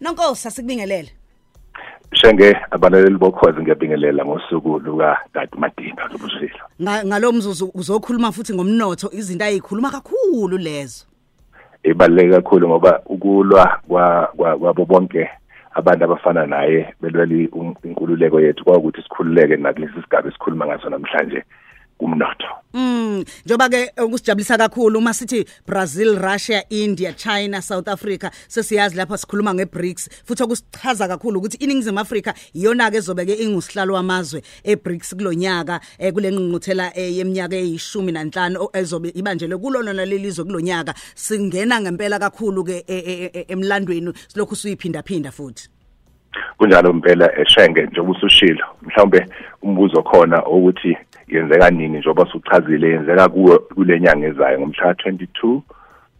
nonkosi asikubingelele. Shenge abalaleli bokhozi ngiyabingelela ngosuku luka Dad Madina lobusilo ngalomzuzu uzokhuluma futhi ngomnotho izinto ayikhuluma kakhulu lezo. Ibaluleke kakhulu ngoba ukulwa kwabo bonke abantu abafana naye belweli inkululeko yethu kwawukuthi sikhululeke nakulesi sigaba esikhuluma ngaso namhlanje. Kumnotho. Mm njoba ke ukusijabulisa kakhulu uma sithi Brazil, Russia, India, China, South Africa sesiyazi lapha sikhuluma ngeBRICS futhi okusichaza kakhulu ukuthi iningizimu Afrika iyona ke ezobeke ingusihlalo wamazwe eBRICS kulonyaka kule ngqungquthela yeminyaka eyi15 ezobe ibanjelwe kulona nalelizwe kulonyaka singena ngempela kakhulu ke emlandweni silokhu suyiphinda phinda futhi. Kunjalo impela eshenge njengoba usushilo mhlawumbe umbuzo khona ukuthi yenzeka nini njengoba suchazile yenzeka kuwe kule nyanga ezayo ngomhla ka22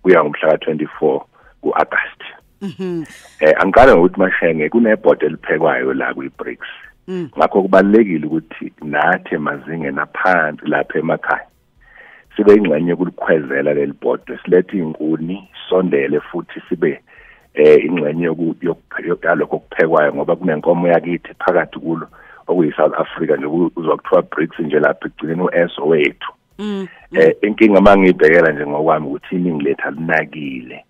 kuya ngomhla ka24 kuAugust mhm. Eh angiqale ngokuthi mashenge kunebhodi eliphekwayo la kwiBRICS. Mm. ngakho kubalekile ukuthi nathi mazingena phansi lapha emakhaya sibe ingxenye kulikhwezela leli bhodi silethe inkuni sondele futhi sibe eh ingxenye yokulokho kuphekwayo ngoba kunenkomo yakithi phakathi kulo. okuyi-South Africa nje uzwa kuthiwa BRICS nje lapha ekugcineni u-S owethu mm, eh inkinga mangiyibhekela nje ngokwami ukuthi iningi lethu alinakile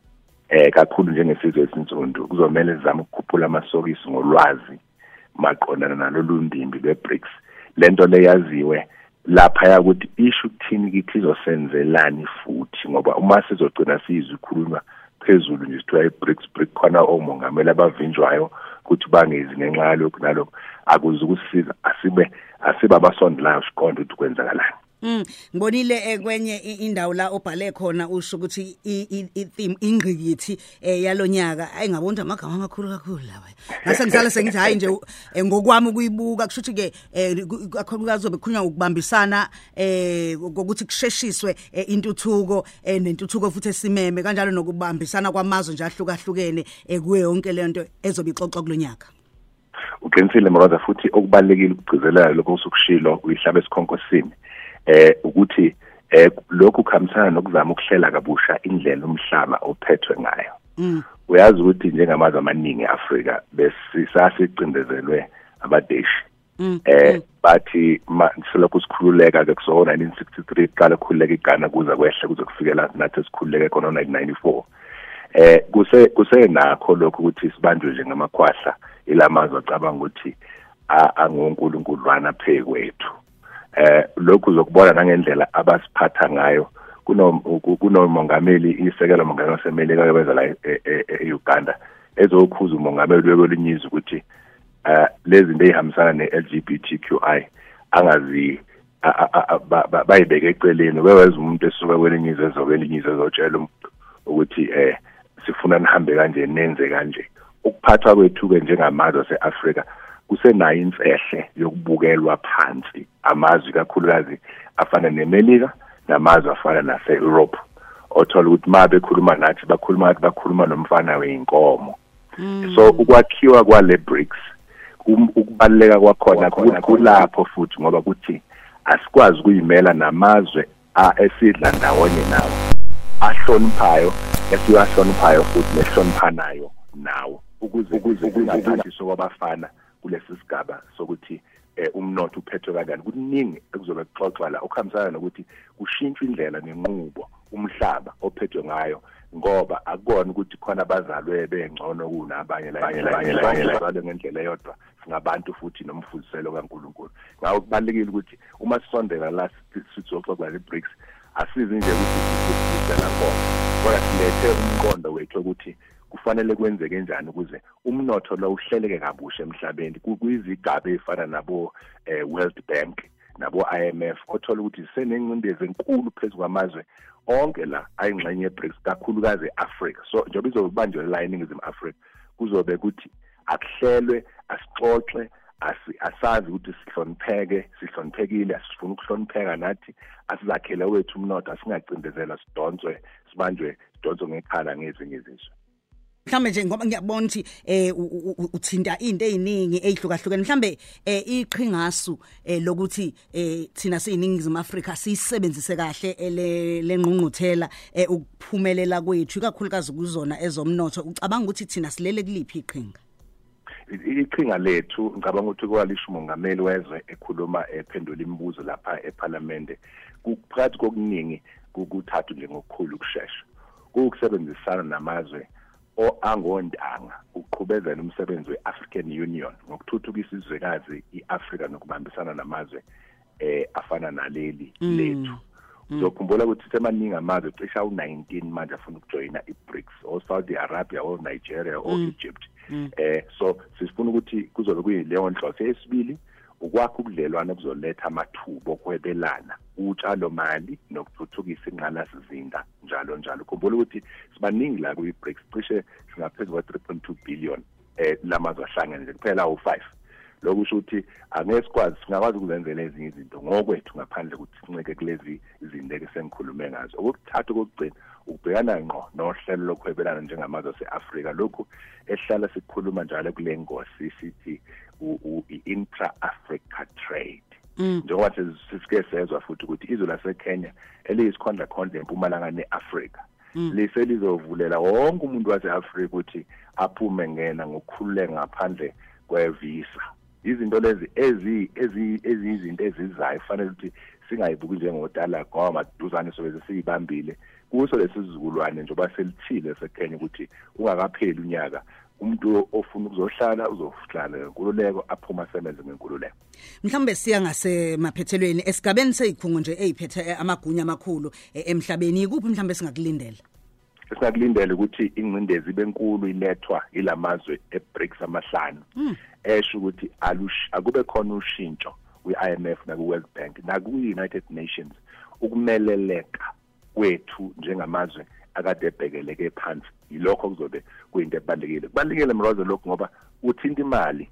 eh kakhulu njengesizwe esinzundu kuzomela sizame ukukhuphula amasokisi ngolwazi maqondana nalolu ndimbi lwe-BRICS. Lento leyaziwe lapha yakuthi isho ukuthini kithi izosenzelani futhi ngoba uma sizogcina siyizikhulunywa phezulu nje sithiwa i-BRICS BRIC khona omongameli abavinjwayo ukuthi bangezi ngenxa yalokhu nalokhu. Akuze ukusisiza asibe asibe abasondelayo siqonde ukuthi kwenzakalani. Mm ngibonile kwenye indawo la obhale khona usho ukuthi i theme ingqikithi yalonyaka ayingabona amagama amakhulu kakhulu lawa ngase ngizale sengithi hayi nje ngokwami ukuyibuka kushuthi ke kakhulukazi zobe khulunywa ukubambisana eh ukuthi kusheshiswe intuthuko nentuthuko futhi esimeme kanjalo nokubambisana kwamazwe nje ahlukahlukene kuwe yonke lento ezobe ixoxwa kulonyaka uqinisile makaza futhi okubalekile ukugcizelela lokho usukushilo uyihlaba esikhonkosini eh ukuthi eh lokhu kuhambisana nokuzama ukuhlela kabusha indlela umhlaba ophethwe ngayo mm. uyazi ukuthi njengamazwe amaningi eAfrika besisasicindezelwe abadeshi mm, eh mm. bathi silokhu sikhululeka ke kuso 1963 qala kukhululeka iGhana kuza kwehle kuze kufikela nathi sikhululeke khona 1994 eh kuse kusenakho lokho ukuthi sibanjwe nje ngamakhwahla ilamazwe acabanga ukuthi angonkulunkuluwana phekwethu eh lokhu uzokubona nangendlela abasiphatha ngayo kunomongameli isekelo mongameli wasemelika yobeza la eUganda ezokhuza umongameli wekwelinyizi ukuthi eh lezi zinto ezihambisana ne-LGBTQI angazi bayibeke eceleni beweza umuntu esuka kwelinyizi ezokwelinyizi ezotshela ukuthi eh sifuna nihambe kanje nenze kanje. Ukuphathwa kwethu ke njengamazwe aseAfrika kusenayo imfehle yokubukelwa phansi amazwe kakhulukazi afana neMelika namazwe afana nase-Europe. Othola ukuthi ma bekhuluma nathi bakhuluma nathi bakhuluma nomfana weinkomo mm. so ukwakhiwa kwale BRICS ukubaleka kwakhona kulapho futhi ngoba kuthi asikwazi ukuyimela namazwe esidla ndawonye nawo ahloniphayo esiwahloniphayo futhi nehloniphanayo nawo ukuze ukuze kungaphathiswa kwabafana kulesi sigaba sokuthi eh, umnotho uphethwe kanjani kuningi ekuzobe kuxoxwa la okuhambisana nokuthi kushintshwe indlela nenqubo umhlaba ophethwe ngayo ngoba akukona ukuthi khona abazalwe bengcono kunabanye labanye ngendlela eyodwa singabantu futhi nomfuziselo kaNkuluNkulu ngawo kubalekile ukuthi uma sisondela la sithi oxoxa le-BRICS asizi nje ukuthi sisebenzisa la khona kodwa silethe umqondo wethu ukuthi kufanele kwenzeke njani ukuze umnotho lo uhleleke kabusha emhlabeni. Kuyizigaba ezifana nabo eh, World Bank nabo IMF othola ukuthi zisenencindezi enkulu phezulu kwamazwe onke la ayingxenye yeBRICS kakhulukazi eAfrica so njengoba izobanjwe la eningizimu Africa kuzobe kuthi akuhlelwe asixoxe asazi ukuthi sihlonipheke sihloniphekile asifuna ukuhlonipheka nathi asizakhele wethu umnotho asingacindezelwa sidonswe sibanjwe sidonswe ngekhala ngezinye izizwe. Mhlambe nje ngoba ngiyabona ukuthi eh uthinta into eziningi ezihlukahlukene mhlambe eh iqhingasu eh lokuthi eh thina siyiningizimu Afrika sisebenzise kahle ele lenqungquthela eh ukuphumelela kwethu ikakhulukazi kuzona ezomnotho. Ucabanga ukuthi thina silele kuliphi iqhinga? Iqhinga lethu ngicabanga ukuthi kwalisho umongameli wezwe ekhuluma ephendula imibuzo lapha eParliament. Kuphakathi kokuningi kukuthathu nje ngokukhulu ukusheshsha kuukusebenzisana namazwe angondanga uqhubezela umsebenzi weAfrican Union ngokuthuthukisa izwekazi iAfrika nokubambisana namazwe eh afana naleli mm. lethu uzokhumbula ukuthi semaningi amazwe cisha u19 manje afuna ukujoyina iBRICS o Saudi Arabia o Nigeria o mm. Egypt mm. eh so sifuna ukuthi kuzobe kuyileyo nhloso yesibili ukwakha ubudlelwane buzoletha amathuba okwebelana utshalo mali nokuthuthukisa inqalasizinda njalo njalo. Khumbula ukuthi sibaningi la kwi-BRICS cishe singaphezulu kwa-3.2 billion eh lamazwe ahlangene nje kuphela u5 lokusho ukuthi angeke sikwazi singakwazi ukuzenzela ezinye izinto ngokwethu ngaphandle ukuthi sinceke kulezi izinto esengikhulume ngazo. Okuthatha kokugcina ukubhekana ngqo nohlelo lokuhwebelana njengamazwe ase-Afrika. Lokhu ehlala sikhuluma njalo kule ngosi sithi i-intra-Africa trade. Njengoba sisike sezwa futhi ukuthi izwe laseKenya eliyisikhondla khondla empumalanga neAfrika liselizovulela wonke umuntu waseAfrika ukuthi aphume ngena ngokukhululeka ngaphandle kwevisa. Izinto lezi ezi eziyizinto ezizayo kufanele ukuthi singayibuki njengodala ngoba maduzane sobe siyibambile kuso lesizukulwane njengoba selithile seKenya ukuthi ungakapheli unyaka umuntu ofuna ukuzohlala uzohlala ngenkululeko aphuma asebenze ngenkululeko. Mhlawumbe siya ngasemaphethelweni esigabeni seyikhungo nje eziphethe amagunya amakhulu emhlabeni. Ikuphi mhlawumbe singakulindela esingakulindela ukuthi ingcindezi benkulu ilethwa ilamazwe eBRICS amahlanu. Esho ukuthi akube khona ushintsho kwi-IMF naku-World Bank naku-United Nations ukumeleleka kwethu njengamazwe akade ebhekeleke phansi. Yilokho kuzobe kuyinto ebalekile kubalekile mrozo lokho ngoba uthinta imali.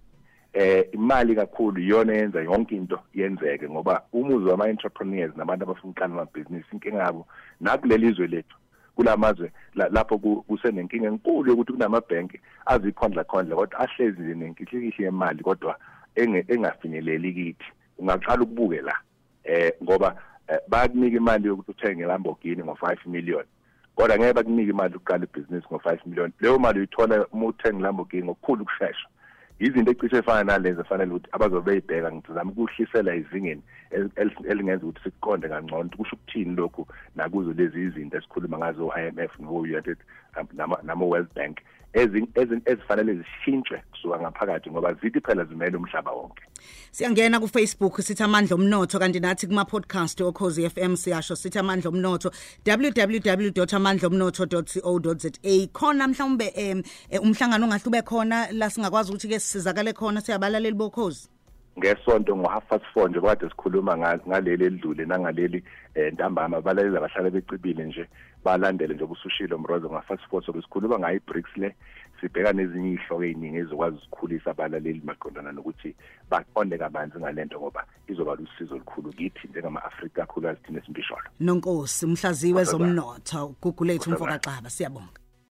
Eh imali kakhulu iyona yenza yonke into yenzeke ngoba umuzi wama entrepreneurs nabantu abafuna uqala amabhizinisi inkinga yabo nakuleli izwe lethu kulamazwe lapho kusenenkinga enkulu yokuthi kunamabhenki azikhondla khondla kodwa ahlezi nenkihliki yemali kodwa engafinyeleli kithi. Ungaqala ukubuke la eh ngoba bayakunika imali yokuthi uthenge Lamborghini ngo5 million. Kodwa ngeke bakunike imali ukuqala ibhizinisi ngo5 million. Leyo mali uyithola uma uthenga Lamborghini ngokukhulu ukusheshsha izinto ecishe efana nalezi efanele ukuthi abazobe beyibheka ngizama ukuhlisela izingeni elingenza ukuthi sikuqonde kangcono kusho ukuthini lokhu nakuzo lezi izinto esikhuluma ngazo IMF no United nama World Bank ezifanele zishintshwe kusuka ngaphakathi ngoba zithi phela zimele umhlaba wonke. Siyangena ku Facebook sithi amandla omnotho kanti nathi kuma podcast okhozi FM siyasho sithi amandla omnotho www.amandlaomnotho.co.za khona mhlawumbe umhlangano ongahlube khona la singakwazi ukuthi ke sisizakale khona siyabalaleli bokhozi. Ngesonto ngo-half past four nje kade sikhuluma ngaleli elidlule nangaleli um ntambama. Abalaleli abahlala becibile nje balandele nje ubusushilo mrozo nga-fast four. Sobe sikhuluma ngayo i-bricks le sibheka nezinye iy'hloko ey'ningi ezokwazi ukukhulisa abalaleli maqondana nokuthi baqonde kabanzi ngalento ngoba izoba lusizo olukhulu kithi njengama-afrika kakhulukazi thina esimpisholo nonkosi mhlaziwe zomnotho. Gugulethu mfokaxaba siyabonga.